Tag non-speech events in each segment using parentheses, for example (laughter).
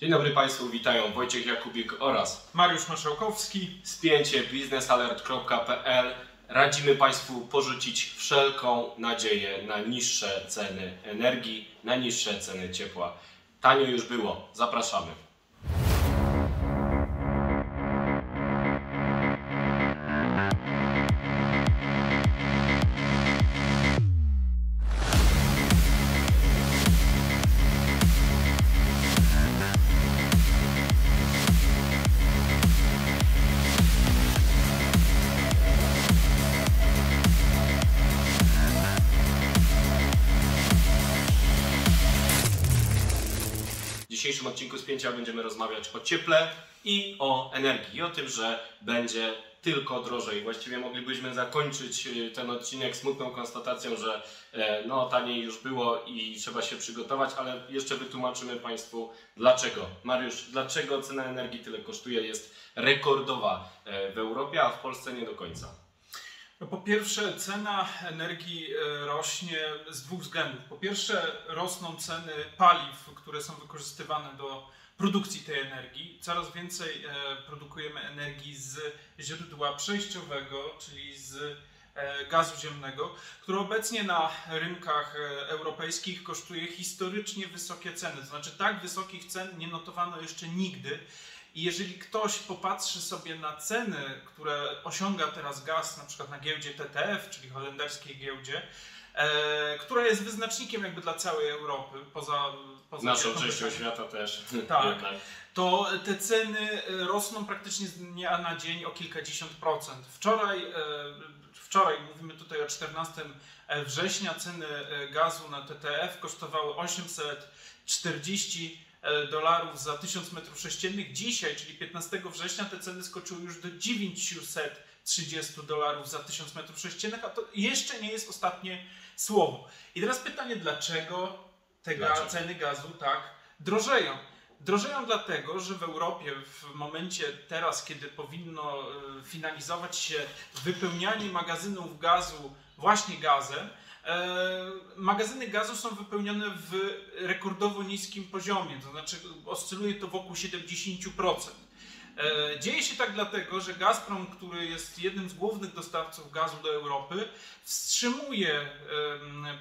Dzień dobry Państwu, witają Wojciech Jakubik oraz Mariusz Maszałkowski. spięcie biznesalert.pl. Radzimy Państwu porzucić wszelką nadzieję na niższe ceny energii, na niższe ceny ciepła. Tanio już było, zapraszamy. Dzisiejszym odcinku spięcia będziemy rozmawiać o cieple i o energii. I o tym, że będzie tylko drożej. Właściwie moglibyśmy zakończyć y, ten odcinek smutną konstatacją, że e, no taniej już było i trzeba się przygotować, ale jeszcze wytłumaczymy Państwu dlaczego. Mariusz, dlaczego cena energii tyle kosztuje? Jest rekordowa e, w Europie, a w Polsce nie do końca. No po pierwsze, cena energii e, rośnie z dwóch względów. Po pierwsze, rosną ceny paliw, które są wykorzystywane do produkcji tej energii. Coraz więcej e, produkujemy energii z źródła przejściowego, czyli z e, gazu ziemnego, który obecnie na rynkach europejskich kosztuje historycznie wysokie ceny. To znaczy, tak wysokich cen nie notowano jeszcze nigdy. I jeżeli ktoś popatrzy sobie na ceny, które osiąga teraz gaz, na przykład na giełdzie TTF, czyli holenderskiej giełdzie, e, która jest wyznacznikiem jakby dla całej Europy, poza, poza Naszą częścią świata też. Tak. (laughs) To te ceny e, rosną praktycznie z dnia na dzień o kilkadziesiąt procent. Wczoraj, e, wczoraj mówimy tutaj o 14 września, ceny e, gazu na TTF kosztowały 840 e, dolarów za 1000 metrów sześciennych. Dzisiaj, czyli 15 września, te ceny skoczyły już do 930 dolarów za 1000 metrów sześciennych, a to jeszcze nie jest ostatnie słowo. I teraz pytanie, dlaczego te Dlaczego? ceny gazu tak drożeją? Drożeją dlatego, że w Europie w momencie teraz, kiedy powinno e, finalizować się wypełnianie magazynów gazu właśnie gazem, e, magazyny gazu są wypełnione w rekordowo niskim poziomie, to znaczy oscyluje to wokół 70%. E, Dzieje się tak dlatego, że Gazprom, który jest jednym z głównych dostawców gazu do Europy, wstrzymuje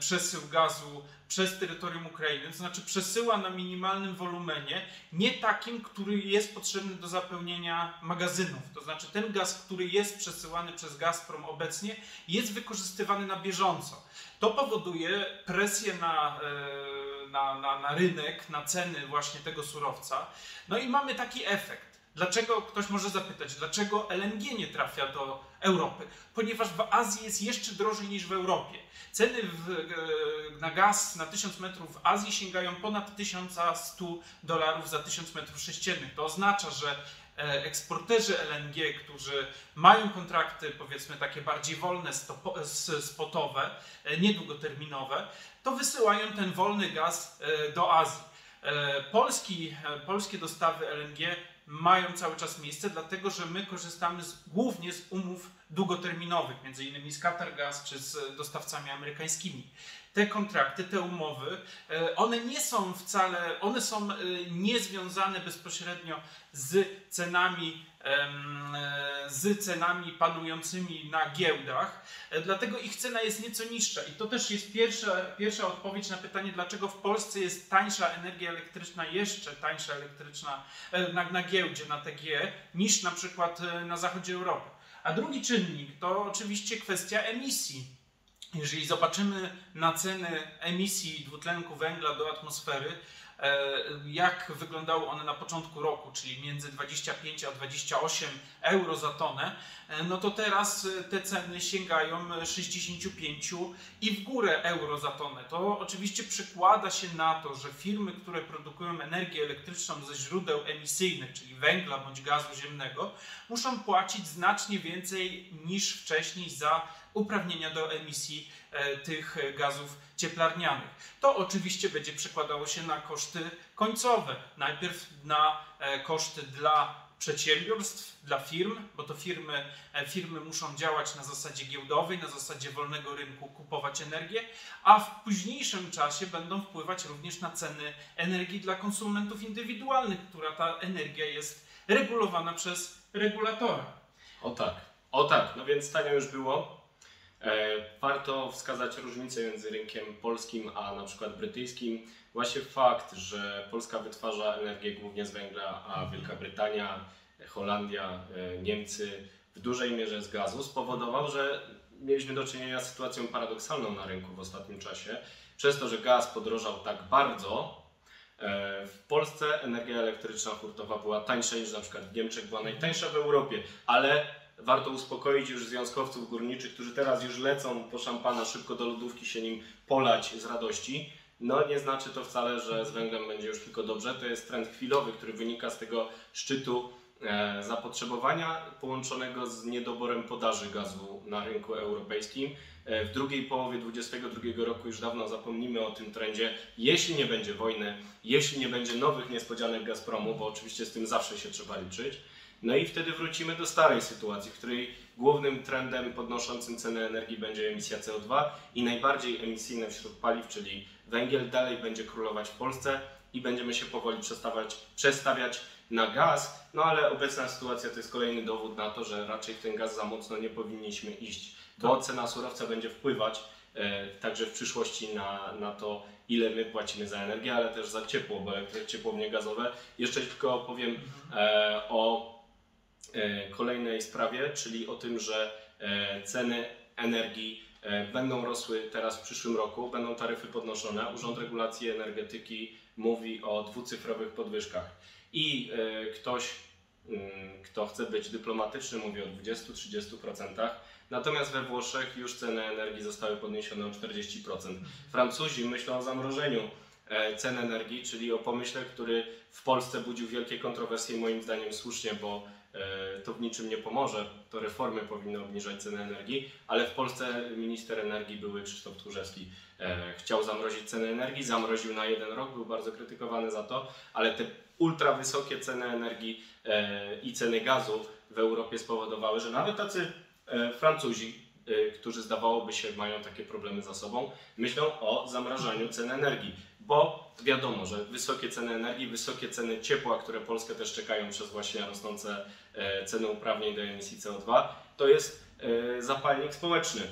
przesył gazu przez terytorium Ukrainy, to znaczy przesyła na minimalnym wolumenie, nie takim, który jest potrzebny do zapełnienia magazynów. To znaczy ten gaz, który jest przesyłany przez Gazprom obecnie, jest wykorzystywany na bieżąco. To powoduje presję na, e, na, na, na rynek, na ceny właśnie tego surowca. No i mamy taki efekt. Dlaczego ktoś może zapytać, dlaczego LNG nie trafia do Europy? Ponieważ w Azji jest jeszcze drożej niż w Europie. Ceny w, e, na gaz na 1000 metrów w Azji sięgają ponad 1100 dolarów za 1000 metrów sześciennych. To oznacza, że e, eksporterzy LNG, którzy mają kontrakty powiedzmy takie bardziej wolne, spotowe, e, niedługoterminowe, to wysyłają ten wolny gaz do Azji. Polski, polskie dostawy LNG mają cały czas miejsce, dlatego że my korzystamy z, głównie z umów długoterminowych, między innymi z Qatargas czy z dostawcami amerykańskimi. Te kontrakty, te umowy, e, one nie są wcale, one są e, niezwiązane bezpośrednio z cenami, e, z cenami panującymi na giełdach, dlatego ich cena jest nieco niższa. I to też jest pierwsza, pierwsza odpowiedź na pytanie, dlaczego w Polsce jest tańsza energia elektryczna, jeszcze tańsza elektryczna na, na giełdzie, na TGE, niż na przykład na zachodzie Europy. A drugi czynnik to oczywiście kwestia emisji. Jeżeli zobaczymy na ceny emisji dwutlenku węgla do atmosfery, jak wyglądały one na początku roku, czyli między 25 a 28 euro za tonę, e, no to teraz e, te ceny sięgają 65 i w górę euro za tonę. To oczywiście przekłada się na to, że firmy, które produkują energię elektryczną ze źródeł emisyjnych, czyli węgla bądź gazu ziemnego, muszą płacić znacznie więcej niż wcześniej za uprawnienia do emisji e, tych e, gazów cieplarnianych. To oczywiście będzie przekładało się na koszty końcowe. Najpierw na e, koszty dla przedsiębiorstw, dla firm, bo to firmy, e, firmy muszą działać na zasadzie giełdowej, na zasadzie wolnego rynku, kupować energię, a w późniejszym czasie będą wpływać również na ceny energii dla konsumentów indywidualnych, która ta energia jest regulowana przez regulatora. O tak, o tak, no więc tanio już było. E, warto wskazać różnicę między rynkiem polskim a na przykład brytyjskim. Właśnie fakt, że Polska wytwarza energię głównie z węgla, a Wielka Brytania, Holandia, e, Niemcy w dużej mierze z gazu spowodował, że mieliśmy do czynienia z sytuacją paradoksalną na rynku w ostatnim czasie. Przez to, że gaz podrożał tak bardzo, e, w Polsce energia elektryczna hurtowa była tańsza niż na przykład w Niemczech, była najtańsza w Europie, ale warto uspokoić już związkowców górniczych, którzy teraz już lecą po szampana szybko do lodówki się nim polać z radości. No nie znaczy to wcale, że z węglem będzie już tylko dobrze. To jest trend chwilowy, który wynika z tego szczytu e, zapotrzebowania połączonego z niedoborem podaży gazu na rynku europejskim. E, w drugiej połowie 2022 roku już dawno zapomnimy o tym trendzie. Jeśli nie będzie wojny, jeśli nie będzie nowych niespodzianek Gazpromu, bo oczywiście z tym zawsze się trzeba liczyć, no i wtedy wrócimy do starej sytuacji, w której głównym trendem podnoszącym cenę energii będzie emisja CO2 i najbardziej emisyjne wśród paliw, czyli węgiel, dalej będzie królować w Polsce i będziemy się powoli przestawać, przestawiać na gaz. No ale obecna sytuacja to jest kolejny dowód na to, że raczej w ten gaz za mocno nie powinniśmy iść, bo cena surowca będzie wpływać e, także w przyszłości na, na to, ile my płacimy za energię, ale też za ciepło, bo jak ciepłownie gazowe. Jeszcze tylko opowiem e, o kolejnej sprawie, czyli o tym, że e, ceny energii e, będą rosły teraz w przyszłym roku, będą taryfy podnoszone. Urząd Regulacji Energetyki mówi o dwucyfrowych podwyżkach. I e, ktoś, kto chce być dyplomatyczny, mówi o 20-30%. Natomiast we Włoszech już ceny energii zostały podniesione o 40%. Francuzi myślą o zamrożeniu e, cen energii, czyli o pomyśle, który w Polsce budził wielkie kontrowersje moim zdaniem słusznie, bo e, to w niczym nie pomoże. To reformy powinny obniżać cenę energii, ale w Polsce minister energii były Krzysztof Tchórzewski e, chciał zamrozić cenę energii, zamroził na jeden rok, był bardzo krytykowany za to, ale te ultra wysokie ceny energii e, i ceny gazu w Europie spowodowały, że nawet tacy e, Francuzi, e, którzy zdawałoby się mają takie problemy za sobą, myślą o zamrażaniu cen energii, bo wiadomo, że wysokie ceny energii, wysokie ceny ciepła, które Polskę też czekają przez właśnie rosnące e, ceny uprawnień do emisji CO2, to jest e, zapalnik społeczny.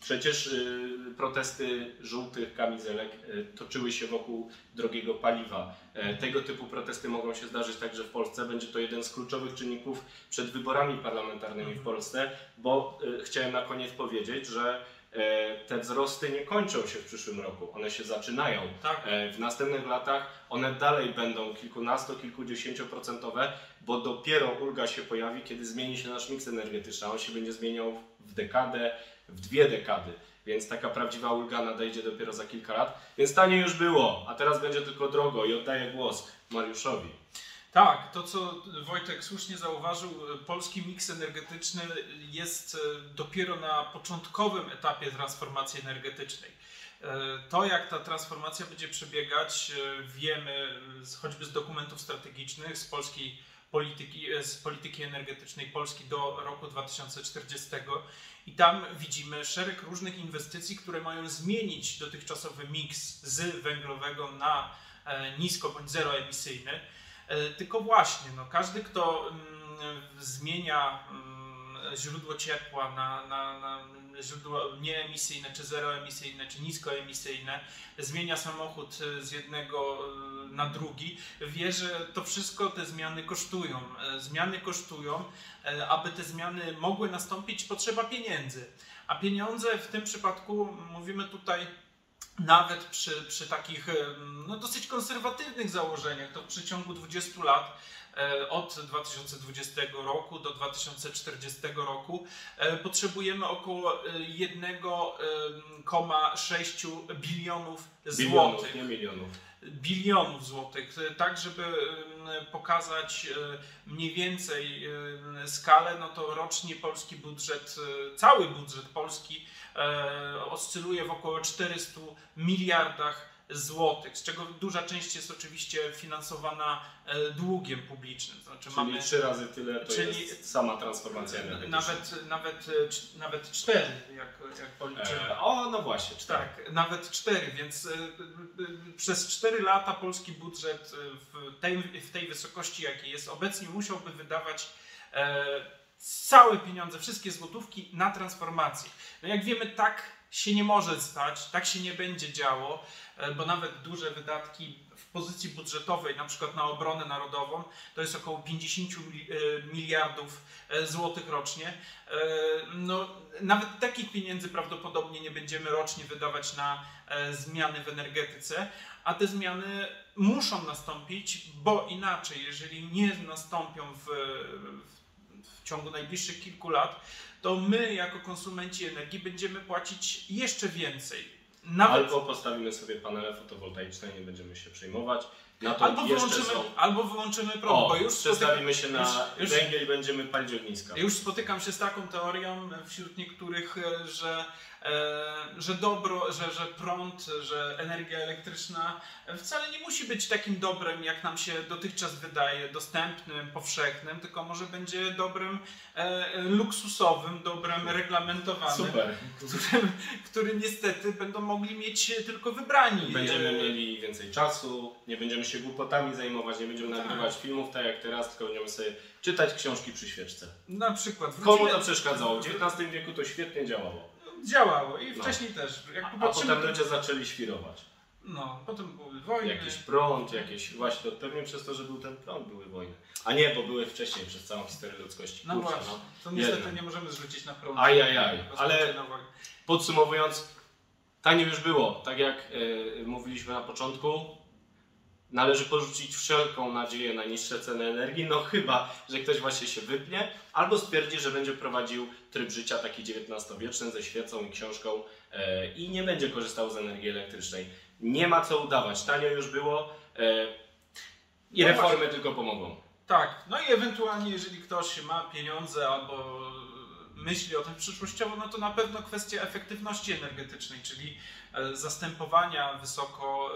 Przecież y, protesty żółtych kamizelek y, toczyły się wokół drogiego paliwa. E, tego typu protesty mogą się zdarzyć także w Polsce. Będzie to jeden z kluczowych czynników przed wyborami parlamentarnymi w Polsce, bo y, chciałem na koniec powiedzieć, że e, te wzrosty nie kończą się w przyszłym roku, one się zaczynają. Tak. E, W następnych latach one dalej będą kilkunasto, kilkudziesięcioprocentowe, bo dopiero ulga się pojawi, kiedy zmieni się nasz miks energetyczny. a On się będzie zmieniał w dekadę, w dwie dekady. Więc taka prawdziwa ulga nadejdzie dopiero za kilka lat. Więc taniej już było, a teraz będzie tylko drogo i oddaję głos Mariuszowi. Tak, to co Wojtek słusznie zauważył, polski miks energetyczny jest e, dopiero na początkowym etapie transformacji energetycznej. E, To, jak ta transformacja będzie przebiegać, e, wiemy choćby z dokumentów strategicznych, z polskiej polityki, e, z polityki energetycznej Polski do roku 2040. I tam widzimy szereg różnych inwestycji, które mają zmienić dotychczasowy miks z węglowego na e, nisko bądź zeroemisyjny. E, Tylko właśnie, no, każdy, kto mm, zmienia mm, źródło ciepła na, na, na źródło nieemisyjne, czy zeroemisyjne, czy niskoemisyjne, zmienia samochód e, z jednego e, na drugi, wie, że to wszystko te zmiany kosztują. E, Zmiany kosztują, aby te zmiany mogły nastąpić, potrzeba pieniędzy. A pieniądze w tym przypadku mówimy tutaj nawet przy, przy takich no, dosyć konserwatywnych założeniach, to w przeciągu 20 lat e, od 2020 roku do 2040 roku e, potrzebujemy około e, 1,6 bilionów Bilionów, złotych nie milionów. Bilionów złotych, e, tak żeby pokazać e, mniej więcej skalę, no to rocznie polski budżet, e, cały budżet polski oscyluje w około 400 miliardach złotych, z czego duża część jest oczywiście finansowana e, długiem publicznym. Znaczy Czyli mamy trzy razy tyle to czyli- jest sama transformacja energetyczna. nawet, nawet, e, nawet cztery, jak, jak policzymy. E, o, no właśnie, cztery. Tak, nawet cztery, więc e, przez cztery lata polski budżet w tej, w tej wysokości, jakiej jest obecnie, musiałby wydawać całe pieniądze, wszystkie złotówki na transformację. No jak wiemy, tak się nie może stać, tak się nie będzie działo, e, bo nawet duże wydatki w pozycji budżetowej, na przykład na obronę narodową, to jest około 50 mil- e, miliardów e, złotych rocznie. No, nawet takich pieniędzy prawdopodobnie nie będziemy rocznie wydawać na zmiany w energetyce, a te zmiany muszą nastąpić, bo inaczej, jeżeli nie nastąpią w, w, w ciągu najbliższych kilku lat, to my jako konsumenci energii będziemy płacić jeszcze więcej. Nawet Albo postawimy sobie panele fotowoltaiczne i nie będziemy się przejmować. Albo, wyłączymy, są. albo wyłączymy prąd, O, bo już przestawimy się na już- węgiel i będziemy palić ogniska. Już spotykam się z taką teorią wśród niektórych, e, że, że dobro, że, że prąd, że energia elektryczna wcale nie musi być takim dobrem, jak nam się dotychczas wydaje, dostępnym, powszechnym, tylko może będzie dobrem e, luksusowym, dobrem reglamentowanym, którym, którym niestety będą mogli mieć tylko wybrani. Będziemy E, mieli więcej czasu, nie będziemy się głupotami zajmować, nie będziemy Tak. nagrywać filmów tak jak teraz, tylko będziemy sobie czytać książki przy świeczce. Na przykład. Komu wrócimy- to przeszkadzało? W XIX wieku to świetnie działało. Działało i No. wcześniej też. Jak A popatrzymy, potem ludzie zaczęli świrować. No, potem były wojny. Jakiś prąd, jakieś... Właśnie, to pewnie przez to, że był ten prąd, były wojny. A nie, bo były wcześniej, przez całą historię ludzkości. No Kurczę, właśnie, no. to niestety nie możemy zrzucić na prąd. Ajajaj, ale-. Podsumowując, taniej już było. Tak jak e, mówiliśmy na początku, należy porzucić wszelką nadzieję na niższe ceny energii, no chyba, że ktoś właśnie się wypnie, albo stwierdzi, że będzie prowadził tryb życia taki XIX-wieczny ze świecą i książką e, i nie będzie korzystał z energii elektrycznej. Nie ma co udawać, tanio już było e, i No reformy tylko pomogą. Tak, no i ewentualnie jeżeli ktoś ma pieniądze albo myśli o tym przyszłościowo, no to na pewno kwestia efektywności energetycznej, czyli e, zastępowania wysoko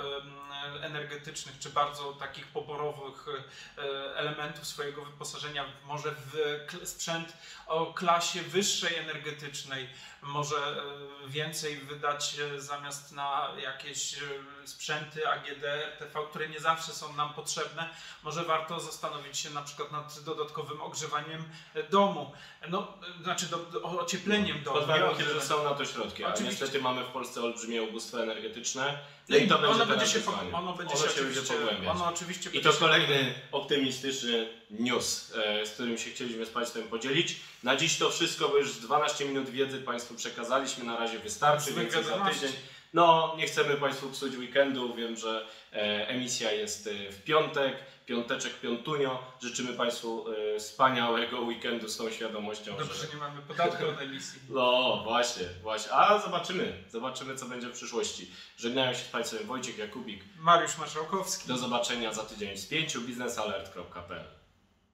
energetycznych czy bardzo takich poborowych e, elementów swojego wyposażenia może w sprzęt o klasie wyższej energetycznej, może e, więcej wydać e, zamiast na jakieś e, sprzęty AGD, RTV, które nie zawsze są nam potrzebne, może warto zastanowić się na przykład nad dodatkowym ogrzewaniem e, domu, no, e, znaczy do, do, ociepleniem domu. Pod warunkiem, że są na to środki, a Oczywiście. niestety mamy w Polsce olbrzymie ubóstwo energetyczne. No i to będzie ono teraz będzie się, wyzwanie. ono będzie Ono się, będzie oczywiście, pogłębiać. ono oczywiście I będzie to kolejny optymistyczny news, e, z którym się chcieliśmy z Państwem podzielić. Na dziś to wszystko, bo już 12 minut wiedzy Państwu przekazaliśmy, na razie wystarczy, Złych więcej za tydzień. No, nie chcemy Państwu psuć weekendu, wiem, że e, emisja jest e, w piątek, piąteczek, piątunio. Życzymy Państwu e, wspaniałego weekendu z tą świadomością, Dobrze, że... że nie mamy podatku od emisji. (laughs) No, właśnie, właśnie. A zobaczymy, zobaczymy co będzie w przyszłości. Żegnają się z Państwem Wojciech Jakubik. Mariusz Marszałkowski. Do zobaczenia za tydzień z pięciu biznesalert.pl